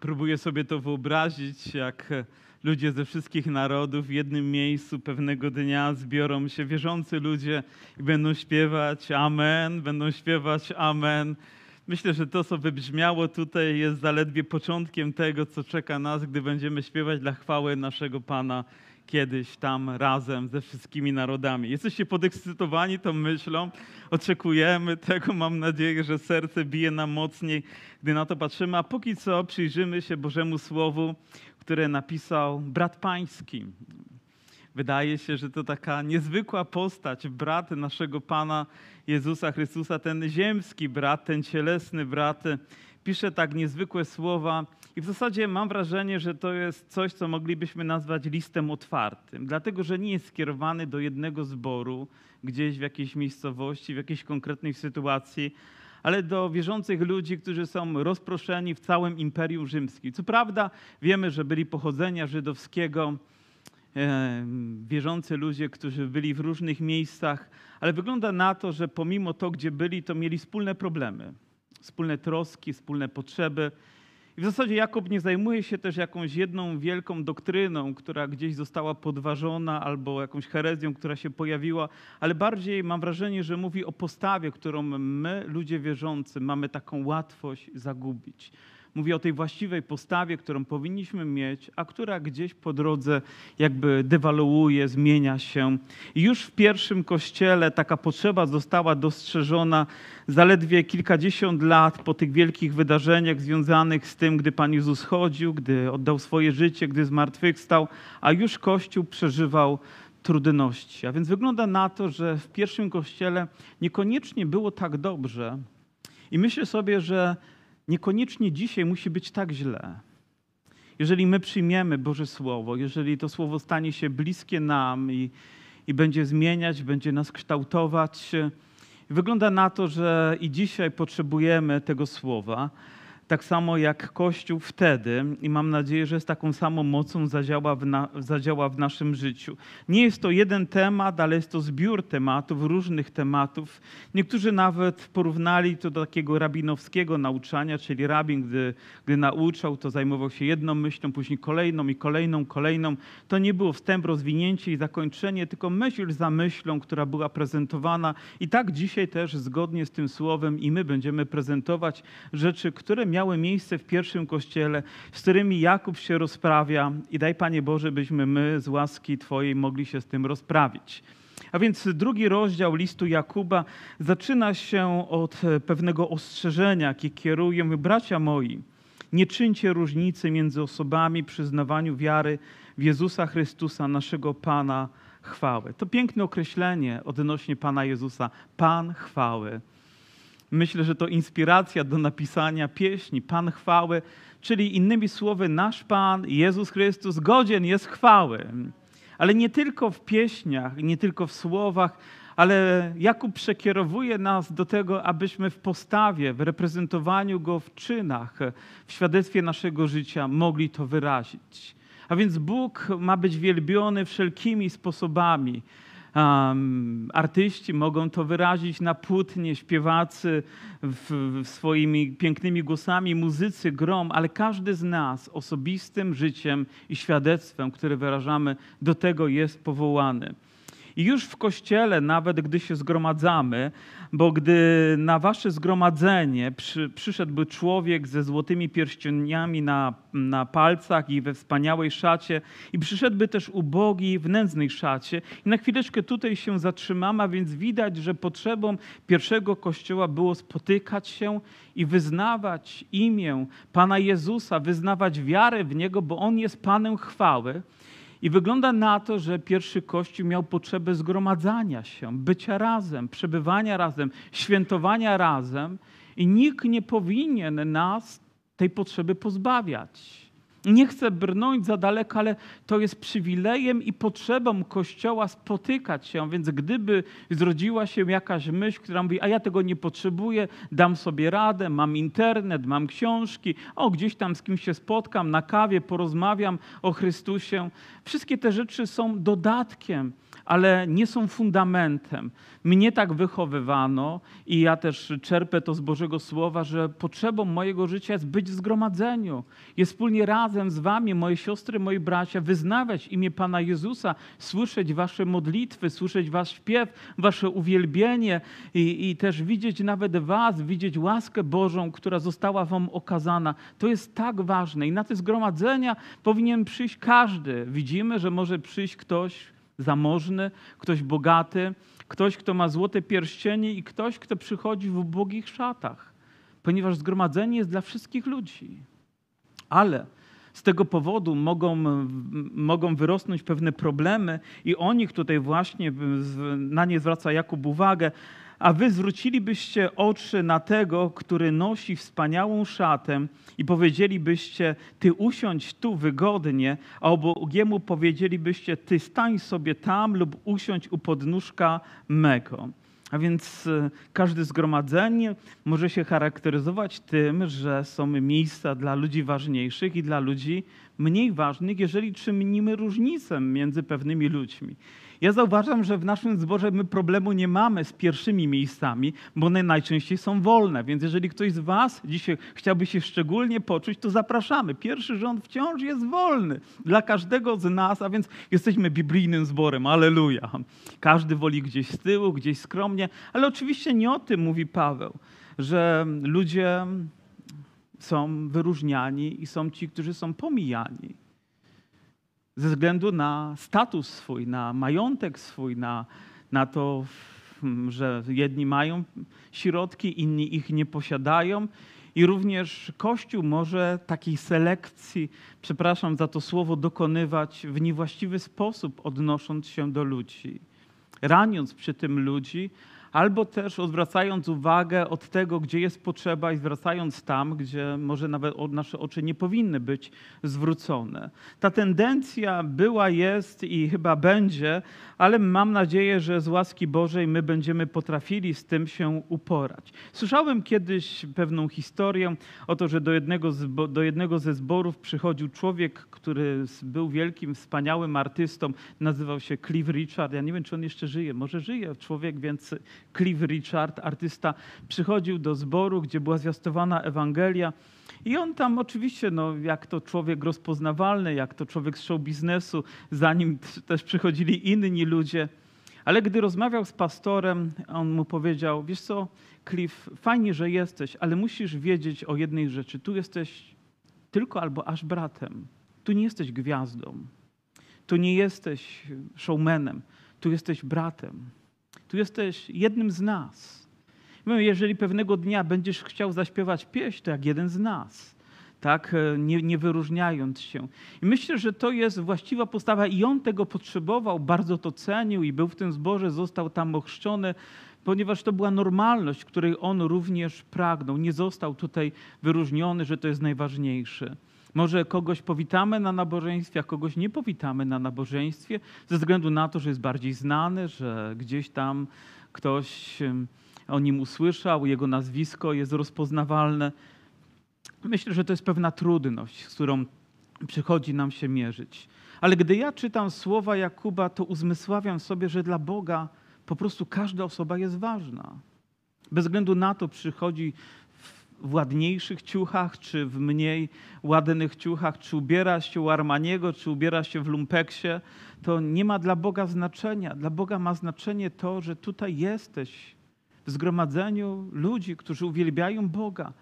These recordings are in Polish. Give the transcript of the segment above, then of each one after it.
Próbuję sobie to wyobrazić, jak ludzie ze wszystkich narodów w jednym miejscu pewnego dnia zbiorą się wierzący ludzie i będą śpiewać Amen, będą śpiewać Amen. Myślę, że to, co wybrzmiało tutaj, jest zaledwie początkiem tego, co czeka nas, gdy będziemy śpiewać dla chwały naszego Pana kiedyś tam razem ze wszystkimi narodami. Jesteście podekscytowani tą myślą, oczekujemy tego, mam nadzieję, że serce bije nam mocniej, gdy na to patrzymy, a póki co przyjrzymy się Bożemu Słowu, które napisał brat pański. Wydaje się, że to taka niezwykła postać, brat naszego Pana Jezusa Chrystusa, ten ziemski brat, ten cielesny brat, pisze tak niezwykłe słowa i w zasadzie mam wrażenie, że to jest coś, co moglibyśmy nazwać listem otwartym, dlatego że nie jest skierowany do jednego zboru, gdzieś w jakiejś miejscowości, w jakiejś konkretnej sytuacji, ale do wierzących ludzi, którzy są rozproszeni w całym Imperium Rzymskim. Co prawda wiemy, że byli pochodzenia żydowskiego, e, wierzący ludzie, którzy byli w różnych miejscach, ale wygląda na to, że pomimo to, gdzie byli, to mieli wspólne problemy, wspólne troski, wspólne potrzeby. I w zasadzie Jakub nie zajmuje się też jakąś jedną wielką doktryną, która gdzieś została podważona, albo jakąś herezją, która się pojawiła, ale bardziej mam wrażenie, że mówi o postawie, którą my, ludzie wierzący, mamy taką łatwość zagubić. Mówi o tej właściwej postawie, którą powinniśmy mieć, a która gdzieś po drodze jakby dewaluuje, zmienia się. I już w pierwszym kościele taka potrzeba została dostrzeżona zaledwie kilkadziesiąt lat po tych wielkich wydarzeniach związanych z tym, gdy Pan Jezus chodził, gdy oddał swoje życie, gdy zmartwychwstał, a już Kościół przeżywał trudności. A więc wygląda na to, że w pierwszym kościele niekoniecznie było tak dobrze. I myślę sobie, że niekoniecznie dzisiaj musi być tak źle. Jeżeli my przyjmiemy Boże Słowo, jeżeli to Słowo stanie się bliskie nam i, i będzie zmieniać, będzie nas kształtować, wygląda na to, że i dzisiaj potrzebujemy tego Słowa tak samo jak Kościół wtedy i mam nadzieję, że z taką samą mocą zadziała w, na, zadziała w naszym życiu. Nie jest to jeden temat, ale jest to zbiór tematów, różnych tematów. Niektórzy nawet porównali to do takiego rabinowskiego nauczania, czyli rabin, gdy, gdy nauczał, to zajmował się jedną myślą, później kolejną i kolejną, kolejną. To nie było wstęp, rozwinięcie i zakończenie, tylko myśl za myślą, która była prezentowana. I tak dzisiaj też zgodnie z tym słowem i my będziemy prezentować rzeczy, które miały miały miejsce w pierwszym kościele, z którymi Jakub się rozprawia i daj Panie Boże, byśmy my z łaski Twojej mogli się z tym rozprawić. A więc drugi rozdział listu Jakuba zaczyna się od pewnego ostrzeżenia, jakie kieruję. Bracia moi, nie czyńcie różnicy między osobami przy znawaniu wiary w Jezusa Chrystusa, naszego Pana chwały. To piękne określenie odnośnie Pana Jezusa. Pan chwały. Myślę, że to inspiracja do napisania pieśni Pan chwały, czyli innymi słowy, nasz Pan, Jezus Chrystus, godzien jest chwały. Ale nie tylko w pieśniach, nie tylko w słowach, ale Jakub przekierowuje nas do tego, abyśmy w postawie, w reprezentowaniu Go w czynach, w świadectwie naszego życia mogli to wyrazić. A więc Bóg ma być wielbiony wszelkimi sposobami. Um, artyści mogą to wyrazić na płótnie, śpiewacy w, w swoimi pięknymi głosami, muzycy grom, ale każdy z nas osobistym życiem i świadectwem, które wyrażamy, do tego jest powołany. I już w kościele, nawet gdy się zgromadzamy, bo gdy na wasze zgromadzenie przy, przyszedłby człowiek ze złotymi pierścieniami na, na palcach i we wspaniałej szacie, i przyszedłby też ubogi w nędznej szacie, i na chwileczkę tutaj się zatrzymamy, a więc widać, że potrzebą pierwszego kościoła było spotykać się i wyznawać imię Pana Jezusa, wyznawać wiarę w Niego, bo On jest Panem chwały. I wygląda na to, że pierwszy Kościół miał potrzebę zgromadzania się, bycia razem, przebywania razem, świętowania razem i nikt nie powinien nas tej potrzeby pozbawiać. Nie chcę brnąć za daleko, ale to jest przywilejem i potrzebą Kościoła spotykać się. Więc gdyby zrodziła się jakaś myśl, która mówi, a ja tego nie potrzebuję, dam sobie radę, mam internet, mam książki, o gdzieś tam z kimś się spotkam na kawie, porozmawiam o Chrystusie. Wszystkie te rzeczy są dodatkiem ale nie są fundamentem. Mnie tak wychowywano i ja też czerpę to z Bożego Słowa, że potrzebą mojego życia jest być w zgromadzeniu. Jest wspólnie razem z wami, moje siostry, moi bracia, wyznawać imię Pana Jezusa, słyszeć wasze modlitwy, słyszeć wasz śpiew, wasze uwielbienie i, i też widzieć nawet was, widzieć łaskę Bożą, która została wam okazana. To jest tak ważne i na te zgromadzenia powinien przyjść każdy. Widzimy, że może przyjść ktoś, zamożny, ktoś bogaty, ktoś, kto ma złote pierścienie i ktoś, kto przychodzi w ubogich szatach, ponieważ zgromadzenie jest dla wszystkich ludzi. Ale z tego powodu mogą, mogą wyrosnąć pewne problemy i o nich tutaj właśnie na nie zwraca Jakub uwagę, a wy zwrócilibyście oczy na tego, który nosi wspaniałą szatę i powiedzielibyście, ty usiądź tu wygodnie, a obogiemu powiedzielibyście, ty stań sobie tam lub usiądź u podnóżka mego. A więc e, każde zgromadzenie może się charakteryzować tym, że są miejsca dla ludzi ważniejszych i dla ludzi mniej ważnych, jeżeli czynimy różnicę między pewnymi ludźmi. Ja zauważam, że w naszym zborze my problemu nie mamy z pierwszymi miejscami, bo one najczęściej są wolne. Więc jeżeli ktoś z Was dzisiaj chciałby się szczególnie poczuć, to zapraszamy. Pierwszy rząd wciąż jest wolny dla każdego z nas, a więc jesteśmy biblijnym zborem. Aleluja. Każdy woli gdzieś z tyłu, gdzieś skromnie, ale oczywiście nie o tym mówi Paweł, że ludzie są wyróżniani i są ci, którzy są pomijani ze względu na status swój, na majątek swój, na, na to, że jedni mają środki, inni ich nie posiadają. I również Kościół może takiej selekcji, przepraszam za to słowo, dokonywać w niewłaściwy sposób, odnosząc się do ludzi, raniąc przy tym ludzi, albo też odwracając uwagę od tego, gdzie jest potrzeba i zwracając tam, gdzie może nawet nasze oczy nie powinny być zwrócone. Ta tendencja była, jest i chyba będzie, ale mam nadzieję, że z łaski Bożej my będziemy potrafili z tym się uporać. Słyszałem kiedyś pewną historię o to, że do jednego, do jednego ze zborów przychodził człowiek, który był wielkim, wspaniałym artystą, nazywał się Cliff Richard. Ja nie wiem, czy on jeszcze żyje, może żyje człowiek, więc Cliff Richard, artysta, przychodził do zboru, gdzie była zwiastowana Ewangelia. I on tam oczywiście, no, jak to człowiek rozpoznawalny, jak to człowiek z show biznesu, za nim też przychodzili inni ludzie. Ale gdy rozmawiał z pastorem, on mu powiedział: Wiesz co, Cliff, fajnie, że jesteś, ale musisz wiedzieć o jednej rzeczy. Tu jesteś tylko albo aż bratem. Tu nie jesteś gwiazdą. Tu nie jesteś showmanem. Tu jesteś bratem. Tu jesteś jednym z nas. Jeżeli pewnego dnia będziesz chciał zaśpiewać pieśń, to jak jeden z nas, tak, e, nie, nie wyróżniając się. I myślę, że to jest właściwa postawa i on tego potrzebował, bardzo to cenił i był w tym zborze, został tam ochrzczony, ponieważ to była normalność, której on również pragnął. Nie został tutaj wyróżniony, że to jest najważniejsze. Może kogoś powitamy na nabożeństwie, a kogoś nie powitamy na nabożeństwie, ze względu na to, że jest bardziej znany, że gdzieś tam ktoś o nim usłyszał, jego nazwisko jest rozpoznawalne. Myślę, że to jest pewna trudność, z którą przychodzi nam się mierzyć. Ale gdy ja czytam słowa Jakuba, to uzmysławiam sobie, że dla Boga po prostu każda osoba jest ważna. Bez względu na to przychodzi w ładniejszych ciuchach, czy w mniej ładnych ciuchach, czy ubiera się u Armaniego, czy ubiera się w lumpeksie, to nie ma dla Boga znaczenia. Dla Boga ma znaczenie to, że tutaj jesteś w zgromadzeniu ludzi, którzy uwielbiają Boga,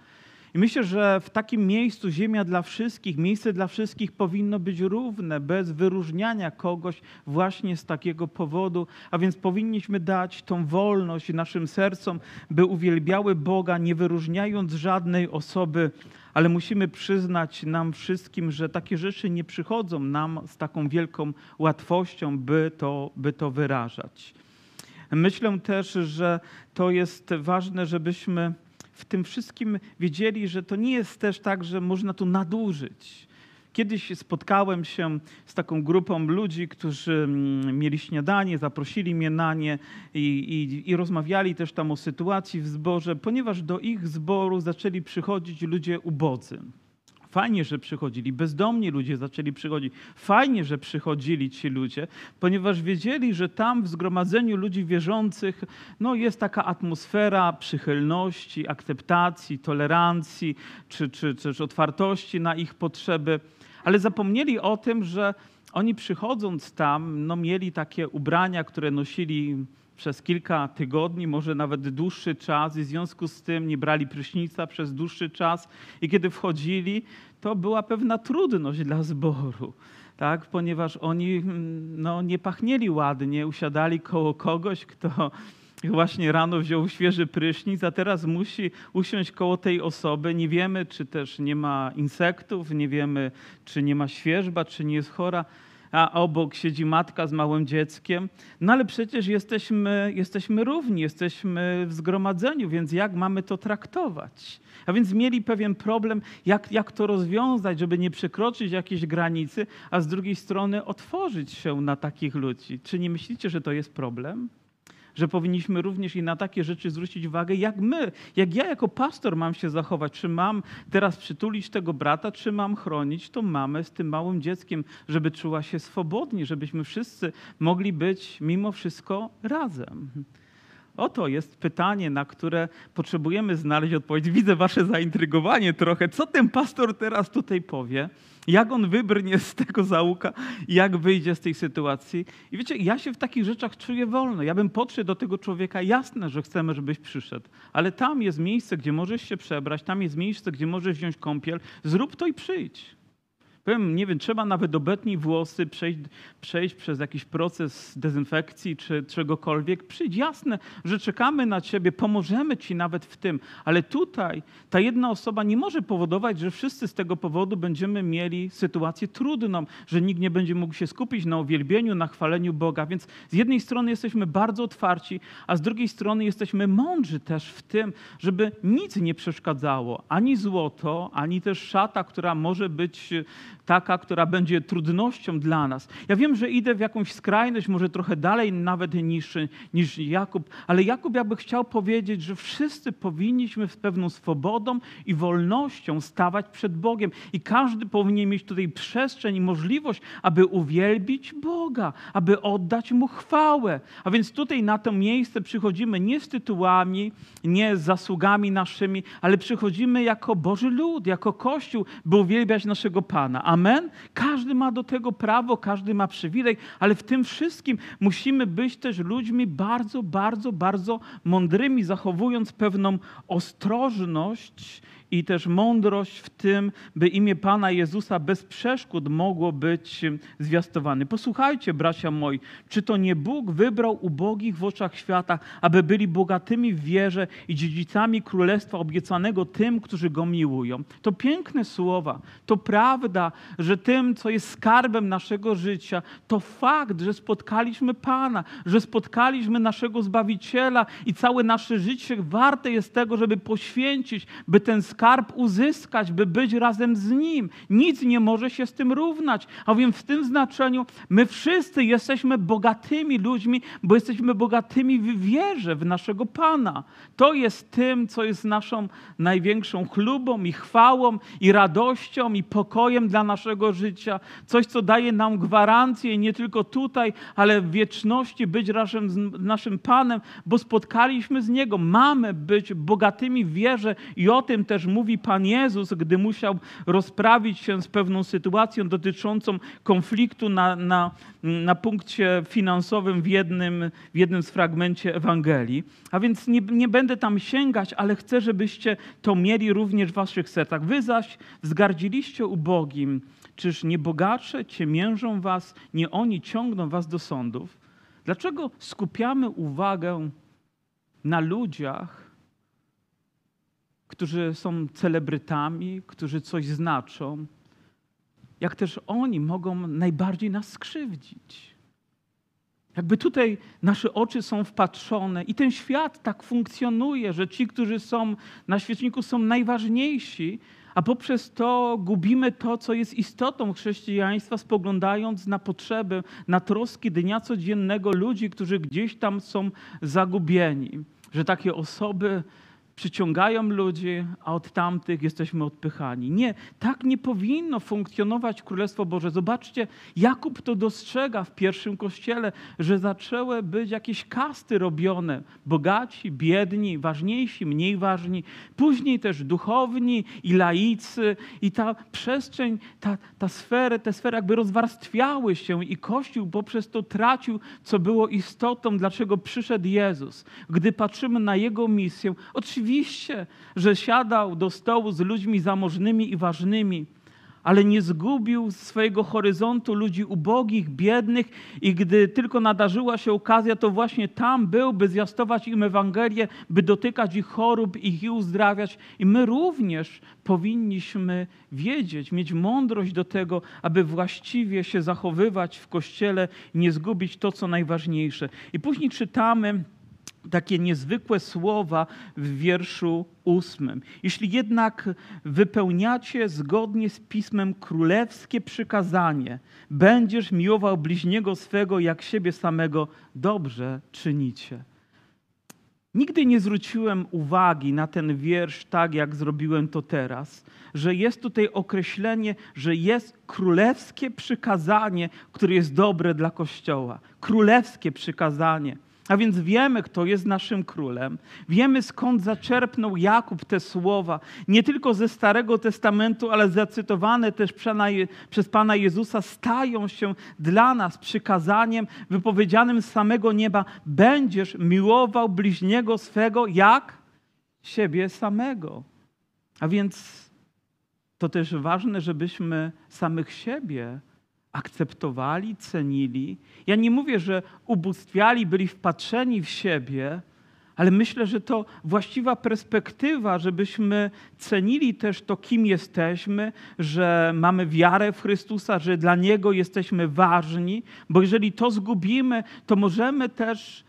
i myślę, że w takim miejscu ziemia dla wszystkich, miejsce dla wszystkich powinno być równe, bez wyróżniania kogoś właśnie z takiego powodu, a więc powinniśmy dać tą wolność naszym sercom, by uwielbiały Boga, nie wyróżniając żadnej osoby, ale musimy przyznać nam wszystkim, że takie rzeczy nie przychodzą nam z taką wielką łatwością, by to, by to wyrażać. Myślę też, że to jest ważne, żebyśmy w tym wszystkim wiedzieli, że to nie jest też tak, że można tu nadużyć. Kiedyś spotkałem się z taką grupą ludzi, którzy mm, mieli śniadanie, zaprosili mnie na nie i, i, i rozmawiali też tam o sytuacji w zborze, ponieważ do ich zboru zaczęli przychodzić ludzie ubodzy. Fajnie, że przychodzili. Bezdomni ludzie zaczęli przychodzić. Fajnie, że przychodzili ci ludzie, ponieważ wiedzieli, że tam w zgromadzeniu ludzi wierzących no, jest taka atmosfera przychylności, akceptacji, tolerancji czy, czy, czy też otwartości na ich potrzeby. Ale zapomnieli o tym, że oni przychodząc tam, no, mieli takie ubrania, które nosili przez kilka tygodni, może nawet dłuższy czas, i w związku z tym nie brali prysznica przez dłuższy czas. I kiedy wchodzili, to była pewna trudność dla zboru, tak? ponieważ oni mm, no, nie pachnieli ładnie, usiadali koło kogoś, kto właśnie rano wziął świeży prysznic, a teraz musi usiąść koło tej osoby. Nie wiemy, czy też nie ma insektów, nie wiemy, czy nie ma świeżba, czy nie jest chora a obok siedzi matka z małym dzieckiem. No ale przecież jesteśmy, jesteśmy równi, jesteśmy w zgromadzeniu, więc jak mamy to traktować? A więc mieli pewien problem, jak, jak to rozwiązać, żeby nie przekroczyć jakiejś granicy, a z drugiej strony otworzyć się na takich ludzi. Czy nie myślicie, że to jest problem? Że powinniśmy również i na takie rzeczy zwrócić uwagę, jak my, jak ja jako pastor mam się zachować. Czy mam teraz przytulić tego brata, czy mam chronić tą mamę z tym małym dzieckiem, żeby czuła się swobodnie, żebyśmy wszyscy mogli być mimo wszystko razem. Oto jest pytanie, na które potrzebujemy znaleźć odpowiedź. Widzę wasze zaintrygowanie trochę. Co ten pastor teraz tutaj powie? Jak on wybrnie z tego załuka? Jak wyjdzie z tej sytuacji? I wiecie, ja się w takich rzeczach czuję wolno. Ja bym podszedł do tego człowieka. Jasne, że chcemy, żebyś przyszedł. Ale tam jest miejsce, gdzie możesz się przebrać. Tam jest miejsce, gdzie możesz wziąć kąpiel. Zrób to i przyjdź. Powiem, nie wiem, trzeba nawet obetnij włosy, przejść, przejść przez jakiś proces dezynfekcji czy czegokolwiek. Przyjdź, jasne, że czekamy na ciebie, pomożemy ci nawet w tym, ale tutaj ta jedna osoba nie może powodować, że wszyscy z tego powodu będziemy mieli sytuację trudną, że nikt nie będzie mógł się skupić na uwielbieniu, na chwaleniu Boga. Więc z jednej strony jesteśmy bardzo otwarci, a z drugiej strony jesteśmy mądrzy też w tym, żeby nic nie przeszkadzało, ani złoto, ani też szata, która może być taka, która będzie trudnością dla nas. Ja wiem, że idę w jakąś skrajność, może trochę dalej nawet niż, niż Jakub, ale Jakub jakby chciał powiedzieć, że wszyscy powinniśmy z pewną swobodą i wolnością stawać przed Bogiem i każdy powinien mieć tutaj przestrzeń i możliwość, aby uwielbić Boga, aby oddać Mu chwałę. A więc tutaj na to miejsce przychodzimy nie z tytułami, nie z zasługami naszymi, ale przychodzimy jako Boży lud, jako Kościół, by uwielbiać naszego Pana. Amen? Każdy ma do tego prawo, każdy ma przywilej, ale w tym wszystkim musimy być też ludźmi bardzo, bardzo, bardzo mądrymi, zachowując pewną ostrożność i też mądrość w tym, by imię Pana Jezusa bez przeszkód mogło być zwiastowane. Posłuchajcie, bracia moi, czy to nie Bóg wybrał ubogich w oczach świata, aby byli bogatymi w wierze i dziedzicami królestwa obiecanego tym, którzy go miłują? To piękne słowa, to prawda, że tym, co jest skarbem naszego życia, to fakt, że spotkaliśmy Pana, że spotkaliśmy naszego Zbawiciela i całe nasze życie warte jest tego, żeby poświęcić, by ten skarb skarb uzyskać, by być razem z Nim. Nic nie może się z tym równać. A więc w tym znaczeniu my wszyscy jesteśmy bogatymi ludźmi, bo jesteśmy bogatymi w wierze w naszego Pana. To jest tym, co jest naszą największą chlubą i chwałą i radością i pokojem dla naszego życia. Coś, co daje nam gwarancję nie tylko tutaj, ale w wieczności być razem z naszym Panem, bo spotkaliśmy z Niego. Mamy być bogatymi w wierze i o tym też mówi Pan Jezus, gdy musiał rozprawić się z pewną sytuacją dotyczącą konfliktu na, na, na punkcie finansowym w jednym, w jednym z fragmencie Ewangelii. A więc nie, nie będę tam sięgać, ale chcę, żebyście to mieli również w waszych sercach. Wy zaś wzgardziliście ubogim, czyż nie bogacze ciemiężą was, nie oni ciągną was do sądów? Dlaczego skupiamy uwagę na ludziach, którzy są celebrytami, którzy coś znaczą, jak też oni mogą najbardziej nas skrzywdzić. Jakby tutaj nasze oczy są wpatrzone i ten świat tak funkcjonuje, że ci, którzy są na świeczniku, są najważniejsi, a poprzez to gubimy to, co jest istotą chrześcijaństwa, spoglądając na potrzeby, na troski dnia codziennego ludzi, którzy gdzieś tam są zagubieni. Że takie osoby przyciągają ludzi, a od tamtych jesteśmy odpychani. Nie, tak nie powinno funkcjonować Królestwo Boże. Zobaczcie, Jakub to dostrzega w pierwszym kościele, że zaczęły być jakieś kasty robione. Bogaci, biedni, ważniejsi, mniej ważni. Później też duchowni i laicy. I ta przestrzeń, ta, ta sfery, te sfery jakby rozwarstwiały się i Kościół poprzez to tracił, co było istotą, dlaczego przyszedł Jezus. Gdy patrzymy na Jego misję, oczywiście Oczywiście, że siadał do stołu z ludźmi zamożnymi i ważnymi, ale nie zgubił swojego horyzontu ludzi ubogich, biednych i gdy tylko nadarzyła się okazja, to właśnie tam był, by zwiastować im Ewangelię, by dotykać ich chorób, ich i uzdrawiać. I my również powinniśmy wiedzieć, mieć mądrość do tego, aby właściwie się zachowywać w Kościele nie zgubić to, co najważniejsze. I później czytamy, takie niezwykłe słowa w wierszu ósmym. Jeśli jednak wypełniacie zgodnie z pismem królewskie przykazanie, będziesz miłował bliźniego swego jak siebie samego, dobrze czynicie. Nigdy nie zwróciłem uwagi na ten wiersz tak, jak zrobiłem to teraz, że jest tutaj określenie, że jest królewskie przykazanie, które jest dobre dla Kościoła. Królewskie przykazanie. A więc wiemy, kto jest naszym królem. Wiemy, skąd zaczerpnął Jakub te słowa, nie tylko ze Starego Testamentu, ale zacytowane też przez Pana Jezusa, stają się dla nas przykazaniem wypowiedzianym z samego nieba: Będziesz miłował bliźniego swego jak siebie samego. A więc to też ważne, żebyśmy samych siebie akceptowali, cenili. Ja nie mówię, że ubóstwiali, byli wpatrzeni w siebie, ale myślę, że to właściwa perspektywa, żebyśmy cenili też to, kim jesteśmy, że mamy wiarę w Chrystusa, że dla Niego jesteśmy ważni, bo jeżeli to zgubimy, to możemy też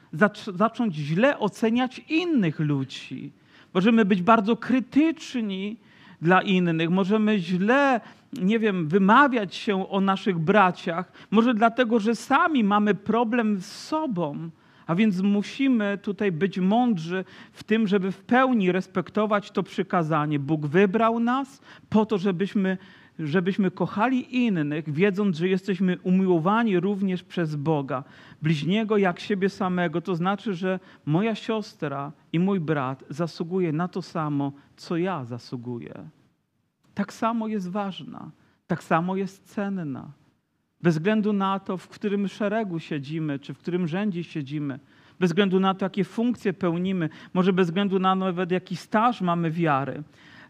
zacząć źle oceniać innych ludzi. Możemy być bardzo krytyczni dla innych, możemy źle nie wiem, wymawiać się o naszych braciach, może dlatego, że sami mamy problem z sobą. A więc musimy tutaj być mądrzy w tym, żeby w pełni respektować to przykazanie. Bóg wybrał nas po to, żebyśmy, żebyśmy kochali innych, wiedząc, że jesteśmy umiłowani również przez Boga. Bliźniego jak siebie samego, to znaczy, że moja siostra i mój brat zasługuje na to samo, co ja zasługuję tak samo jest ważna, tak samo jest cenna. Bez względu na to, w którym szeregu siedzimy, czy w którym rzędzie siedzimy, bez względu na to, jakie funkcje pełnimy, może bez względu na nawet jaki staż mamy wiary.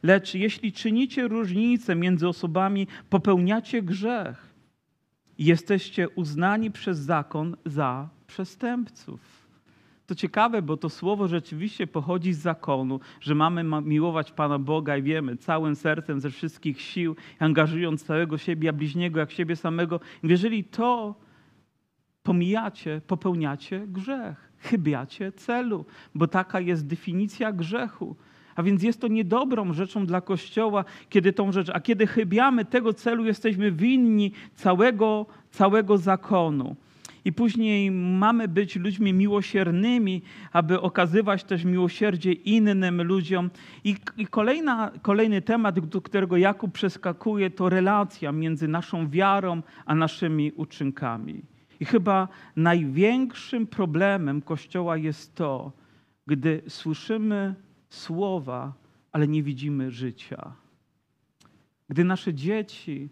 Lecz jeśli czynicie różnicę między osobami, popełniacie grzech. Jesteście uznani przez zakon za przestępców. To ciekawe, bo to słowo rzeczywiście pochodzi z zakonu, że mamy miłować Pana Boga i wiemy całym sercem, ze wszystkich sił, angażując całego siebie, a bliźniego jak siebie samego. Jeżeli to pomijacie, popełniacie grzech, chybiacie celu, bo taka jest definicja grzechu. A więc jest to niedobrą rzeczą dla Kościoła, kiedy tą rzecz, a kiedy chybiamy tego celu, jesteśmy winni całego, całego zakonu. I później mamy być ludźmi miłosiernymi, aby okazywać też miłosierdzie innym ludziom. I, i kolejna, kolejny temat, do którego Jakub przeskakuje, to relacja między naszą wiarą a naszymi uczynkami. I chyba największym problemem Kościoła jest to, gdy słyszymy słowa, ale nie widzimy życia. Gdy nasze dzieci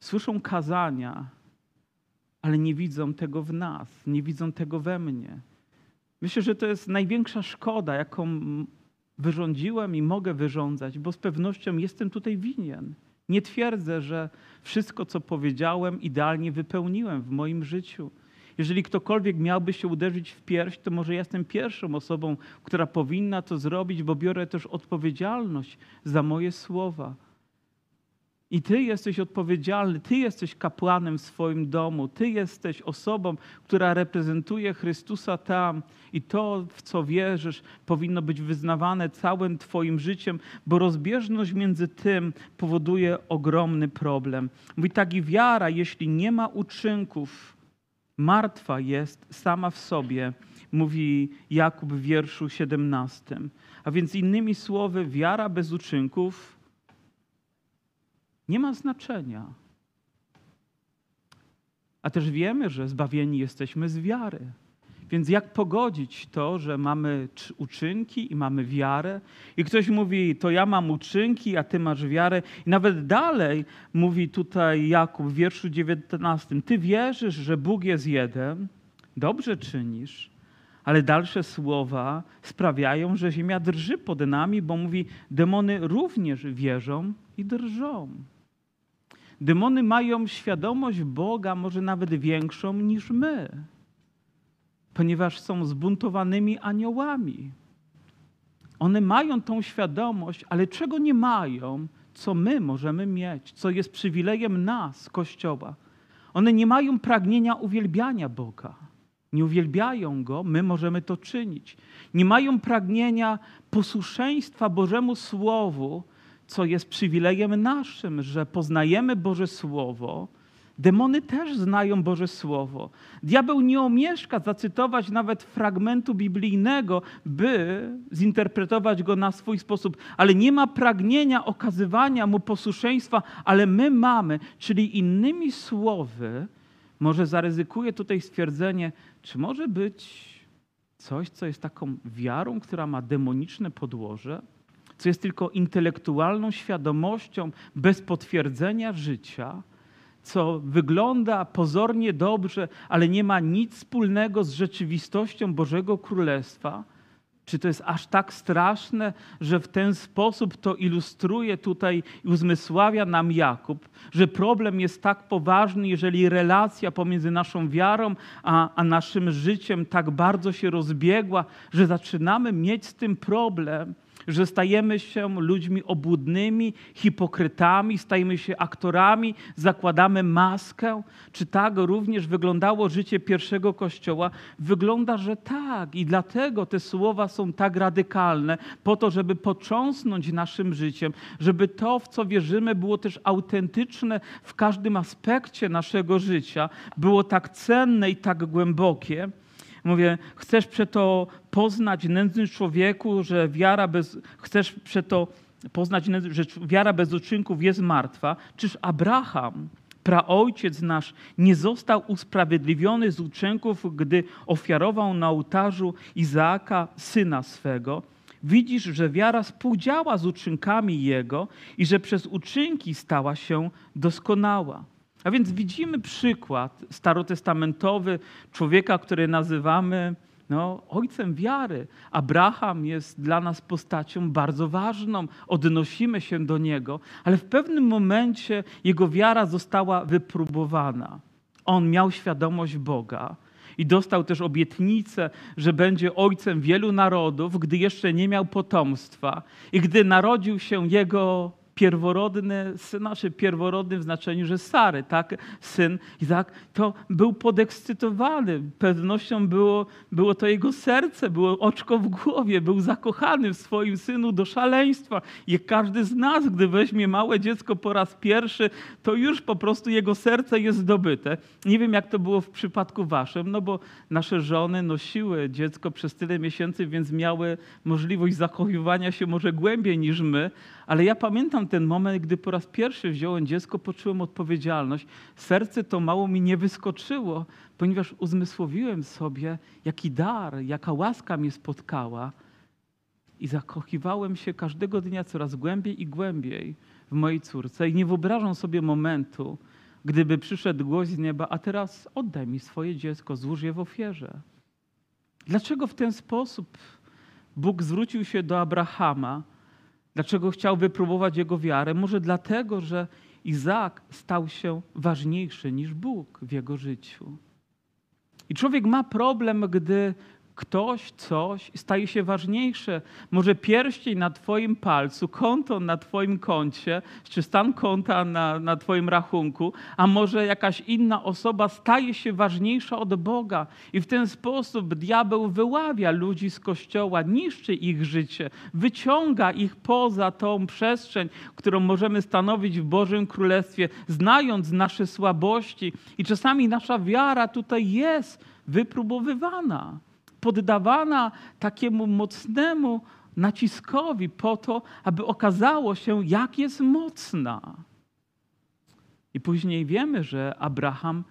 słyszą kazania, ale nie widzą tego w nas, nie widzą tego we mnie. Myślę, że to jest największa szkoda, jaką wyrządziłem i mogę wyrządzać, bo z pewnością jestem tutaj winien. Nie twierdzę, że wszystko, co powiedziałem, idealnie wypełniłem w moim życiu. Jeżeli ktokolwiek miałby się uderzyć w pierś, to może jestem pierwszą osobą, która powinna to zrobić, bo biorę też odpowiedzialność za moje słowa. I ty jesteś odpowiedzialny, ty jesteś kapłanem w swoim domu, ty jesteś osobą, która reprezentuje Chrystusa tam. I to, w co wierzysz, powinno być wyznawane całym Twoim życiem, bo rozbieżność między tym powoduje ogromny problem. Mówi tak i wiara, jeśli nie ma uczynków, martwa jest sama w sobie, mówi Jakub w wierszu 17. A więc innymi słowy, wiara bez uczynków nie ma znaczenia. A też wiemy, że zbawieni jesteśmy z wiary. Więc jak pogodzić to, że mamy uczynki i mamy wiarę? I ktoś mówi, to ja mam uczynki, a ty masz wiarę. I nawet dalej mówi tutaj Jakub w wierszu 19: Ty wierzysz, że Bóg jest jeden, dobrze czynisz, ale dalsze słowa sprawiają, że ziemia drży pod nami, bo mówi, demony również wierzą i drżą. Demony mają świadomość Boga, może nawet większą niż my, ponieważ są zbuntowanymi aniołami. One mają tą świadomość, ale czego nie mają, co my możemy mieć, co jest przywilejem nas, Kościoła. One nie mają pragnienia uwielbiania Boga. Nie uwielbiają Go, my możemy to czynić. Nie mają pragnienia posłuszeństwa Bożemu Słowu, co jest przywilejem naszym, że poznajemy Boże Słowo. Demony też znają Boże Słowo. Diabeł nie omieszka zacytować nawet fragmentu biblijnego, by zinterpretować go na swój sposób, ale nie ma pragnienia okazywania mu posłuszeństwa, ale my mamy, czyli innymi słowy, może zaryzykuję tutaj stwierdzenie, czy może być coś, co jest taką wiarą, która ma demoniczne podłoże? co jest tylko intelektualną świadomością bez potwierdzenia życia, co wygląda pozornie dobrze, ale nie ma nic wspólnego z rzeczywistością Bożego Królestwa, czy to jest aż tak straszne, że w ten sposób to ilustruje tutaj i uzmysławia nam Jakub, że problem jest tak poważny, jeżeli relacja pomiędzy naszą wiarą a, a naszym życiem tak bardzo się rozbiegła, że zaczynamy mieć z tym problem że stajemy się ludźmi obłudnymi, hipokrytami, stajemy się aktorami, zakładamy maskę. Czy tak również wyglądało życie pierwszego kościoła? Wygląda, że tak. I dlatego te słowa są tak radykalne, po to, żeby począsnąć naszym życiem, żeby to, w co wierzymy, było też autentyczne w każdym aspekcie naszego życia, było tak cenne i tak głębokie. Mówię, chcesz przeto poznać nędzny człowieku, że wiara bez, chcesz przeto poznać, że wiara bez uczynków jest martwa. Czyż Abraham, praojciec nasz, nie został usprawiedliwiony z uczynków, gdy ofiarował na ołtarzu Izaaka, syna swego? Widzisz, że wiara współdziała z uczynkami jego i że przez uczynki stała się doskonała. A więc widzimy przykład starotestamentowy człowieka, który nazywamy no, ojcem wiary. Abraham jest dla nas postacią bardzo ważną, odnosimy się do niego, ale w pewnym momencie jego wiara została wypróbowana. On miał świadomość Boga i dostał też obietnicę, że będzie ojcem wielu narodów, gdy jeszcze nie miał potomstwa. I gdy narodził się jego pierworodny, znaczy pierworodny w znaczeniu, że Sary, tak, syn Izak, to był podekscytowany. Pewnością było, było to jego serce, było oczko w głowie, był zakochany w swoim synu do szaleństwa. I każdy z nas, gdy weźmie małe dziecko po raz pierwszy, to już po prostu jego serce jest zdobyte. Nie wiem, jak to było w przypadku waszym, no bo nasze żony nosiły dziecko przez tyle miesięcy, więc miały możliwość zachowywania się może głębiej niż my, ale ja pamiętam ten moment, gdy po raz pierwszy wziąłem dziecko, poczułem odpowiedzialność. Serce to mało mi nie wyskoczyło, ponieważ uzmysłowiłem sobie, jaki dar, jaka łaska mnie spotkała. I zakochiwałem się każdego dnia coraz głębiej i głębiej w mojej córce. I nie wyobrażam sobie momentu, gdyby przyszedł głos z nieba, a teraz oddaj mi swoje dziecko, złóż je w ofierze. Dlaczego w ten sposób Bóg zwrócił się do Abrahama? Dlaczego chciał wypróbować jego wiarę? Może dlatego, że Izaak stał się ważniejszy niż Bóg w jego życiu. I człowiek ma problem, gdy ktoś, coś staje się ważniejsze. Może pierścień na Twoim palcu, konto na Twoim koncie, czy stan konta na, na Twoim rachunku, a może jakaś inna osoba staje się ważniejsza od Boga. I w ten sposób diabeł wyławia ludzi z kościoła, niszczy ich życie, wyciąga ich poza tą przestrzeń, którą możemy stanowić w Bożym Królestwie, znając nasze słabości. I czasami nasza wiara tutaj jest wypróbowywana poddawana takiemu mocnemu naciskowi po to, aby okazało się, jak jest mocna. I później wiemy, że Abraham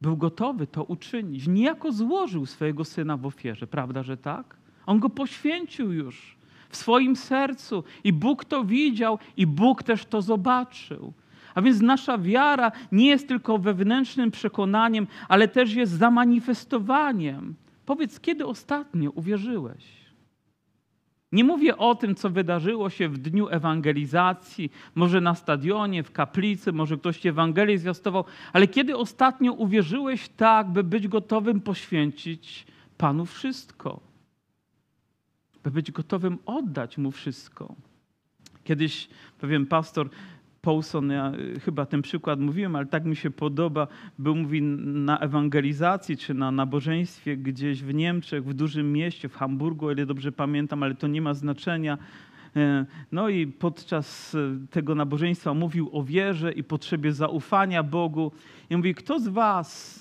był gotowy to uczynić. Niejako złożył swojego syna w ofierze, prawda, że tak? On go poświęcił już w swoim sercu i Bóg to widział i Bóg też to zobaczył. A więc nasza wiara nie jest tylko wewnętrznym przekonaniem, ale też jest zamanifestowaniem Powiedz, kiedy ostatnio uwierzyłeś? Nie mówię o tym, co wydarzyło się w dniu ewangelizacji, może na stadionie, w kaplicy, może ktoś ci Ewangelię zwiastował, ale kiedy ostatnio uwierzyłeś tak, by być gotowym poświęcić Panu wszystko? By być gotowym oddać Mu wszystko. Kiedyś pewien pastor Paulson, ja y, chyba ten przykład mówiłem, ale tak mi się podoba, był mówi na ewangelizacji czy na nabożeństwie gdzieś w Niemczech, w dużym mieście, w Hamburgu, o ile dobrze pamiętam, ale to nie ma znaczenia. E, no i podczas e, tego nabożeństwa mówił o wierze i potrzebie zaufania Bogu. I mówi, kto z was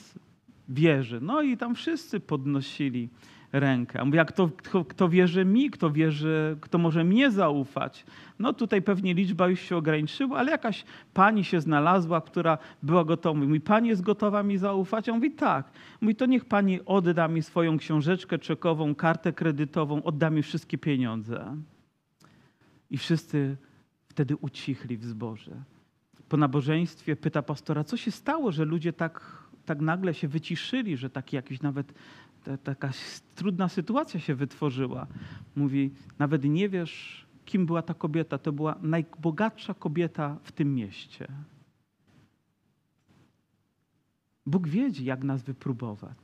wierzy? No i tam wszyscy podnosili rękę. A mówię, a kto, kto, kto wierzy mi, kto wierzy, kto może mnie zaufać? No tutaj pewnie liczba już się ograniczyła, ale jakaś pani się znalazła, która była gotowa. Mówi, pani jest gotowa mi zaufać? A on mówi, tak. Mówi, to niech pani odda mi swoją książeczkę czekową, kartę kredytową, odda mi wszystkie pieniądze. I wszyscy wtedy ucichli w zborze. Po nabożeństwie pyta pastora, co się stało, że ludzie tak, tak nagle się wyciszyli, że taki jakiś nawet ta, taka trudna sytuacja się wytworzyła. Mówi, nawet nie wiesz, kim była ta kobieta. To była najbogatsza kobieta w tym mieście. Bóg wiedzie, jak nas wypróbować.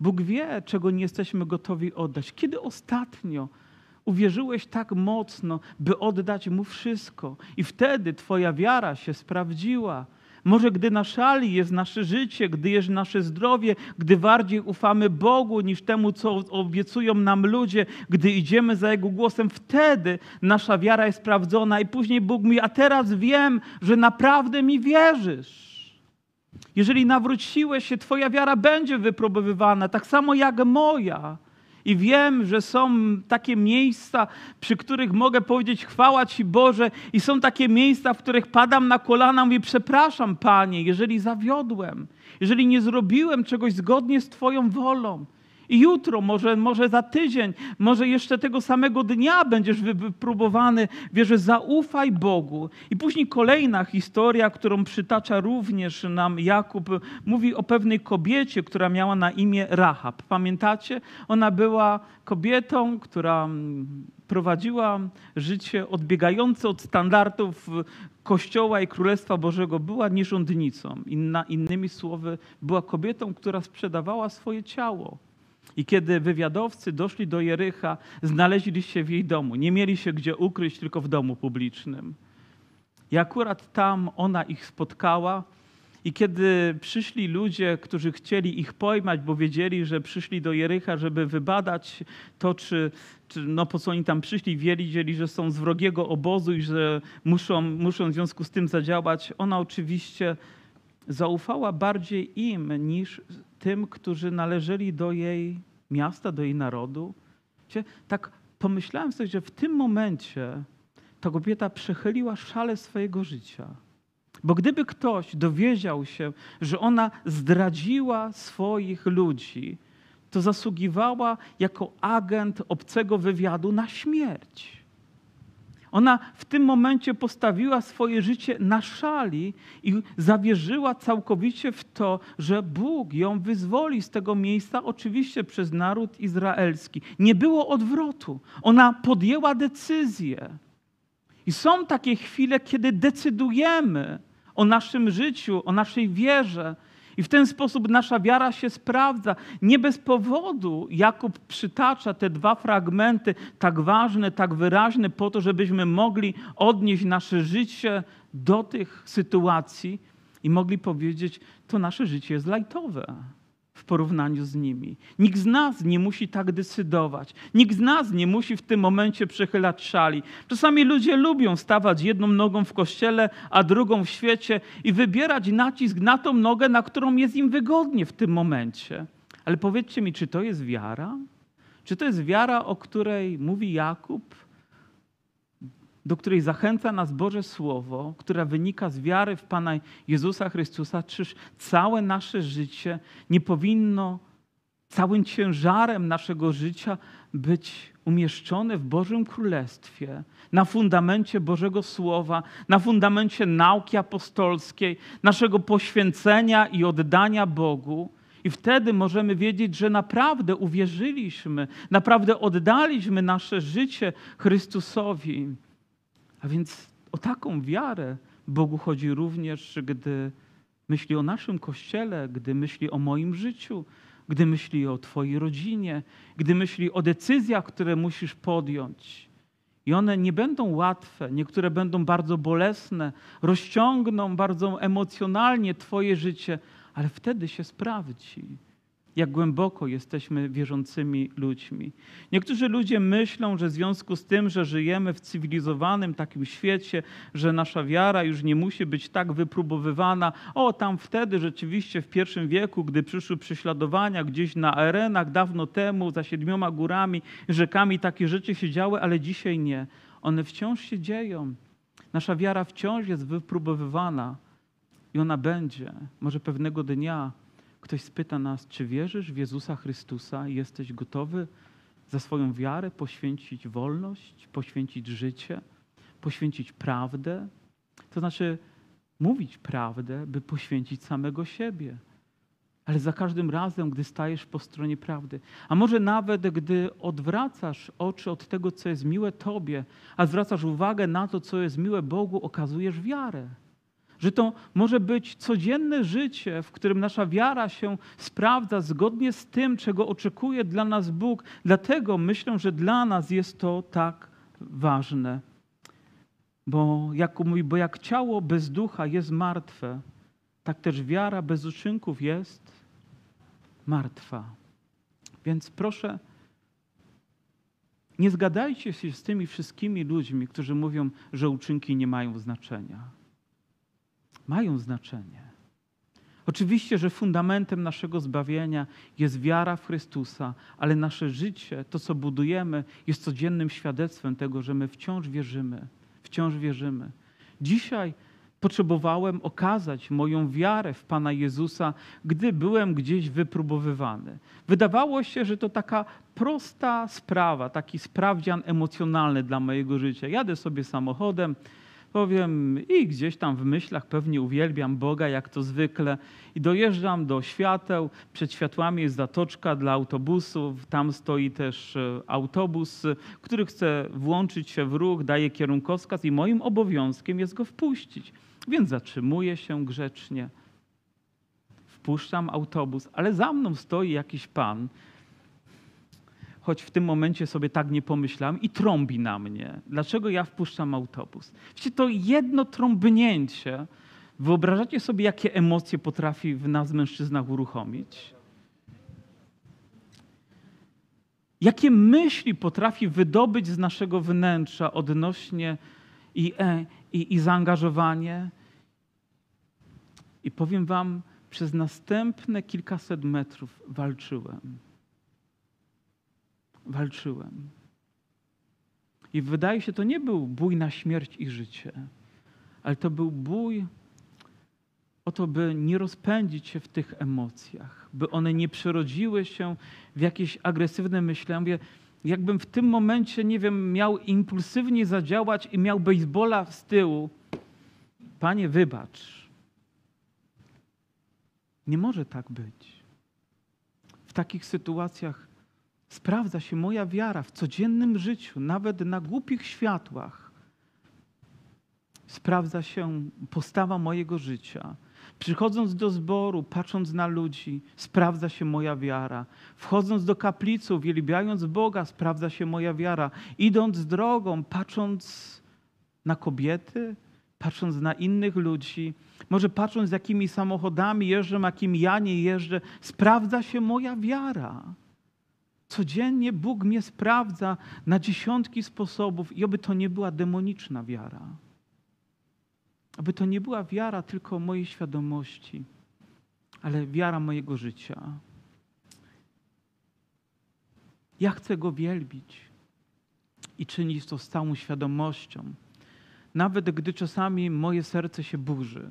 Bóg wie, czego nie jesteśmy gotowi oddać. Kiedy ostatnio uwierzyłeś tak mocno, by oddać Mu wszystko, i wtedy Twoja wiara się sprawdziła może gdy na szali jest nasze życie, gdy jest nasze zdrowie, gdy bardziej ufamy Bogu niż temu, co obiecują nam ludzie, gdy idziemy za Jego głosem, wtedy nasza wiara jest sprawdzona i później Bóg mówi, a teraz wiem, że naprawdę mi wierzysz. Jeżeli nawróciłeś się, Twoja wiara będzie wypróbowywana, tak samo jak moja. I wiem, że są takie miejsca, przy których mogę powiedzieć chwała Ci Boże, i są takie miejsca, w których padam na kolana i mówię: Przepraszam, Panie, jeżeli zawiodłem, jeżeli nie zrobiłem czegoś zgodnie z Twoją wolą. Jutro, może, może za tydzień, może jeszcze tego samego dnia będziesz wypróbowany. Wierzę, zaufaj Bogu. I później kolejna historia, którą przytacza również nam Jakub, mówi o pewnej kobiecie, która miała na imię Rahab. Pamiętacie? Ona była kobietą, która mm, prowadziła życie odbiegające od standardów Kościoła i Królestwa Bożego, była nierządnicą. Inna, innymi słowy, była kobietą, która sprzedawała swoje ciało i kiedy wywiadowcy doszli do Jericha, znaleźli się w jej domu. Nie mieli się gdzie ukryć, tylko w domu publicznym. I akurat tam ona ich spotkała. I kiedy przyszli ludzie, którzy chcieli ich pojmać, bo wiedzieli, że przyszli do Jericha, żeby wybadać to, czy, czy no po co oni tam przyszli, wiedzieli, że są z wrogiego obozu i że muszą, muszą w związku z tym zadziałać, ona oczywiście zaufała bardziej im niż tym, którzy należeli do jej miasta, do jej narodu. Tak pomyślałem sobie, że w tym momencie ta kobieta przechyliła szale swojego życia. Bo gdyby ktoś dowiedział się, że ona zdradziła swoich ludzi, to zasługiwała jako agent obcego wywiadu na śmierć. Ona w tym momencie postawiła swoje życie na szali i zawierzyła całkowicie w to, że Bóg ją wyzwoli z tego miejsca, oczywiście przez naród izraelski. Nie było odwrotu. Ona podjęła decyzję. I są takie chwile, kiedy decydujemy o naszym życiu, o naszej wierze. I w ten sposób nasza wiara się sprawdza. Nie bez powodu Jakub przytacza te dwa fragmenty, tak ważne, tak wyraźne, po to, żebyśmy mogli odnieść nasze życie do tych sytuacji i mogli powiedzieć, to nasze życie jest lajtowe w porównaniu z nimi. Nikt z nas nie musi tak decydować. Nikt z nas nie musi w tym momencie przechylać szali. Czasami ludzie lubią stawać jedną nogą w kościele, a drugą w świecie i wybierać nacisk na tą nogę, na którą jest im wygodnie w tym momencie. Ale powiedzcie mi, czy to jest wiara? Czy to jest wiara, o której mówi Jakub? Do której zachęca nas Boże Słowo, która wynika z wiary w Pana Jezusa Chrystusa, czyż całe nasze życie nie powinno całym ciężarem naszego życia być umieszczone w Bożym Królestwie, na fundamencie Bożego Słowa, na fundamencie nauki apostolskiej, naszego poświęcenia i oddania Bogu. I wtedy możemy wiedzieć, że naprawdę uwierzyliśmy, naprawdę oddaliśmy nasze życie Chrystusowi. A więc o taką wiarę Bogu chodzi również, gdy myśli o naszym kościele, gdy myśli o moim życiu, gdy myśli o Twojej rodzinie, gdy myśli o decyzjach, które musisz podjąć. I one nie będą łatwe, niektóre będą bardzo bolesne, rozciągną bardzo emocjonalnie Twoje życie, ale wtedy się sprawdzi jak głęboko jesteśmy wierzącymi ludźmi. Niektórzy ludzie myślą, że w związku z tym, że żyjemy w cywilizowanym takim świecie, że nasza wiara już nie musi być tak wypróbowywana. O, tam wtedy rzeczywiście w pierwszym wieku, gdy przyszły prześladowania gdzieś na arenach dawno temu, za siedmioma górami, rzekami, takie rzeczy się działy, ale dzisiaj nie. One wciąż się dzieją. Nasza wiara wciąż jest wypróbowywana i ona będzie, może pewnego dnia Ktoś spyta nas, czy wierzysz w Jezusa Chrystusa i jesteś gotowy za swoją wiarę poświęcić wolność, poświęcić życie, poświęcić prawdę? To znaczy mówić prawdę, by poświęcić samego siebie. Ale za każdym razem, gdy stajesz po stronie prawdy, a może nawet gdy odwracasz oczy od tego, co jest miłe Tobie, a zwracasz uwagę na to, co jest miłe Bogu, okazujesz wiarę że to może być codzienne życie, w którym nasza wiara się sprawdza zgodnie z tym, czego oczekuje dla nas Bóg. Dlatego myślę, że dla nas jest to tak ważne. Bo jak mówi, bo jak ciało bez ducha jest martwe, tak też wiara bez uczynków jest martwa. Więc proszę, nie zgadajcie się z tymi wszystkimi ludźmi, którzy mówią, że uczynki nie mają znaczenia mają znaczenie. Oczywiście, że fundamentem naszego zbawienia jest wiara w Chrystusa, ale nasze życie, to co budujemy, jest codziennym świadectwem tego, że my wciąż wierzymy. Wciąż wierzymy. Dzisiaj potrzebowałem okazać moją wiarę w Pana Jezusa, gdy byłem gdzieś wypróbowywany. Wydawało się, że to taka prosta sprawa, taki sprawdzian emocjonalny dla mojego życia. Jadę sobie samochodem, powiem i gdzieś tam w myślach pewnie uwielbiam Boga, jak to zwykle. I dojeżdżam do świateł. Przed światłami jest zatoczka dla autobusów. Tam stoi też e, autobus, który chce włączyć się w ruch, daje kierunkowskaz i moim obowiązkiem jest go wpuścić. Więc zatrzymuję się grzecznie. Wpuszczam autobus, ale za mną stoi jakiś pan, choć w tym momencie sobie tak nie pomyślałem, i trąbi na mnie. Dlaczego ja wpuszczam autobus? Wiecie, to jedno trąbnięcie, wyobrażacie sobie, jakie emocje potrafi w nas mężczyznach uruchomić? Jakie myśli potrafi wydobyć z naszego wnętrza odnośnie i, e, i, i zaangażowanie? I powiem Wam, przez następne kilkaset metrów walczyłem walczyłem. I wydaje się, to nie był bój na śmierć i życie, ale to był bój o to, by nie rozpędzić się w tych emocjach, by one nie przerodziły się w jakieś agresywne myślenie. Jakbym w tym momencie, nie wiem, miał impulsywnie zadziałać i miał basebola z tyłu. Panie, wybacz. Nie może tak być. W takich sytuacjach sprawdza się moja wiara w codziennym życiu, nawet na głupich światłach. Sprawdza się postawa mojego życia. Przychodząc do zboru, patrząc na ludzi, sprawdza się moja wiara. Wchodząc do kaplicy, uwielbiając Boga, sprawdza się moja wiara. Idąc drogą, patrząc na kobiety, patrząc na innych ludzi, może patrząc, jakimi samochodami jeżdżę, jakimi ja nie jeżdżę, sprawdza się moja wiara. Codziennie Bóg mnie sprawdza na dziesiątki sposobów i oby to nie była demoniczna wiara. Aby to nie była wiara tylko mojej świadomości, ale wiara mojego życia. Ja chcę Go wielbić i czynić to z całą świadomością, nawet gdy czasami moje serce się burzy.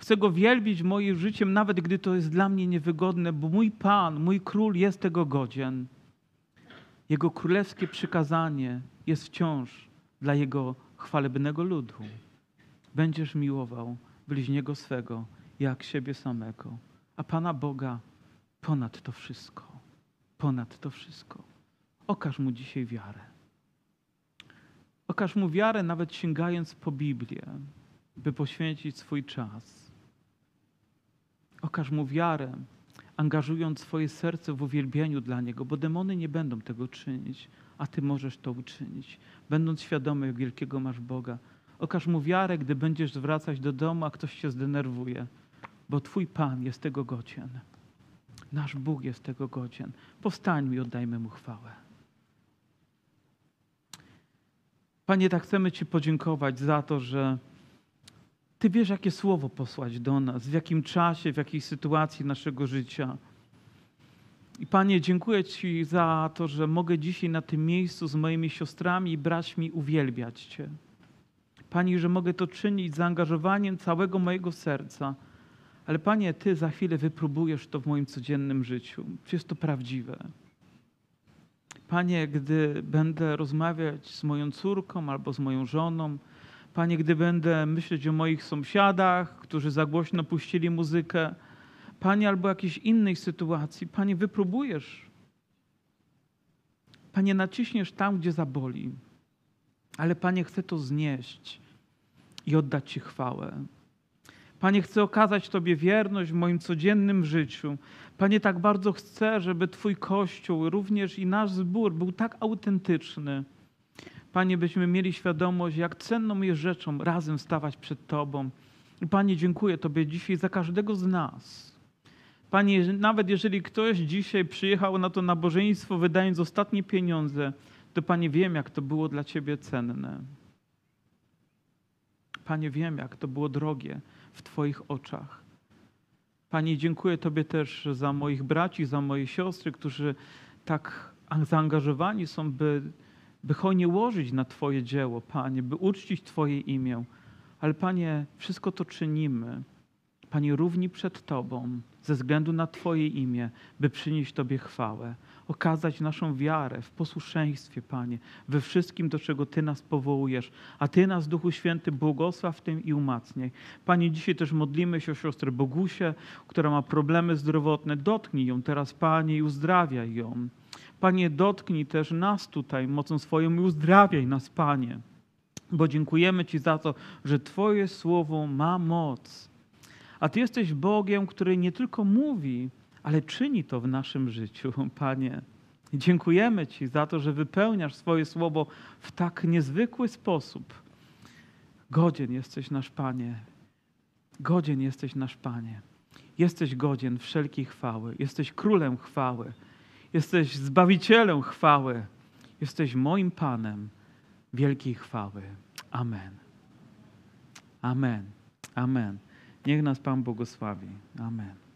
Chcę Go wielbić moim życiem, nawet gdy to jest dla mnie niewygodne, bo mój Pan, mój Król jest tego godzien. Jego królewskie przykazanie jest wciąż dla Jego chwalebnego ludu. Będziesz miłował bliźniego swego jak siebie samego, a Pana Boga ponad to wszystko. Ponad to wszystko. Okaż Mu dzisiaj wiarę. Okaż Mu wiarę, nawet sięgając po Biblię, by poświęcić swój czas. Okaż Mu wiarę, angażując swoje serce w uwielbieniu dla Niego, bo demony nie będą tego czynić, a Ty możesz to uczynić, będąc świadomy, jak wielkiego masz Boga. Okaż Mu wiarę, gdy będziesz wracać do domu, a ktoś się zdenerwuje, bo Twój Pan jest tego godzien. Nasz Bóg jest tego godzien. Powstańmy i oddajmy Mu chwałę. Panie, tak chcemy Ci podziękować za to, że Ty wiesz, jakie słowo posłać do nas, w jakim czasie, w jakiej sytuacji naszego życia. I Panie, dziękuję Ci za to, że mogę dzisiaj na tym miejscu z moimi siostrami i braćmi uwielbiać Cię. Panie, że mogę to czynić zaangażowaniem całego mojego serca. Ale Panie, Ty za chwilę wypróbujesz to w moim codziennym życiu. Czy jest to prawdziwe? Panie, gdy będę rozmawiać z moją córką albo z moją żoną, Panie, gdy będę myśleć o moich sąsiadach, którzy za głośno puścili muzykę, Panie, albo jakiejś innej sytuacji, Panie, wypróbujesz. Panie, naciśniesz tam, gdzie zaboli. Ale Panie, chcę to znieść i oddać Ci chwałę. Panie, chcę okazać Tobie wierność w moim codziennym życiu. Panie, tak bardzo chcę, żeby Twój Kościół, również i nasz zbór był tak autentyczny. Panie, byśmy mieli świadomość, jak cenną jest rzeczą razem stawać przed Tobą. I Panie, dziękuję Tobie dzisiaj za każdego z nas. Panie, nawet jeżeli ktoś dzisiaj przyjechał na to nabożeństwo, wydając ostatnie pieniądze, to Panie, wiem, jak to było dla Ciebie cenne. Panie, wiem, jak to było drogie w Twoich oczach. Panie, dziękuję Tobie też za moich braci, za moje siostry, którzy tak zaangażowani są, by, by hojnie łożyć na Twoje dzieło, Panie, by uczcić Twoje imię. Ale Panie, wszystko to czynimy, Panie, równi przed Tobą, ze względu na Twoje imię, by przynieść Tobie chwałę okazać naszą wiarę w posłuszeństwie, Panie, we wszystkim, do czego Ty nas powołujesz. A Ty nas, Duchu Święty, błogosław tym i umacniaj. Panie, dzisiaj też modlimy się o siostrę Bogusię, która ma problemy zdrowotne. Dotknij ją teraz, Panie, i uzdrawiaj ją. Panie, dotknij też nas tutaj mocą swoją i uzdrawiaj nas, Panie. Bo dziękujemy Ci za to, że Twoje słowo ma moc. A Ty jesteś Bogiem, który nie tylko mówi, ale czyni to w naszym życiu, Panie. Dziękujemy Ci za to, że wypełniasz swoje słowo w tak niezwykły sposób. Godzien jesteś nasz Panie. Godzien jesteś nasz Panie. Jesteś godzien wszelkiej chwały. Jesteś królem chwały. Jesteś zbawicielem chwały. Jesteś moim Panem wielkiej chwały. Amen. Amen. Amen. Niech nas Pan błogosławi. Amen.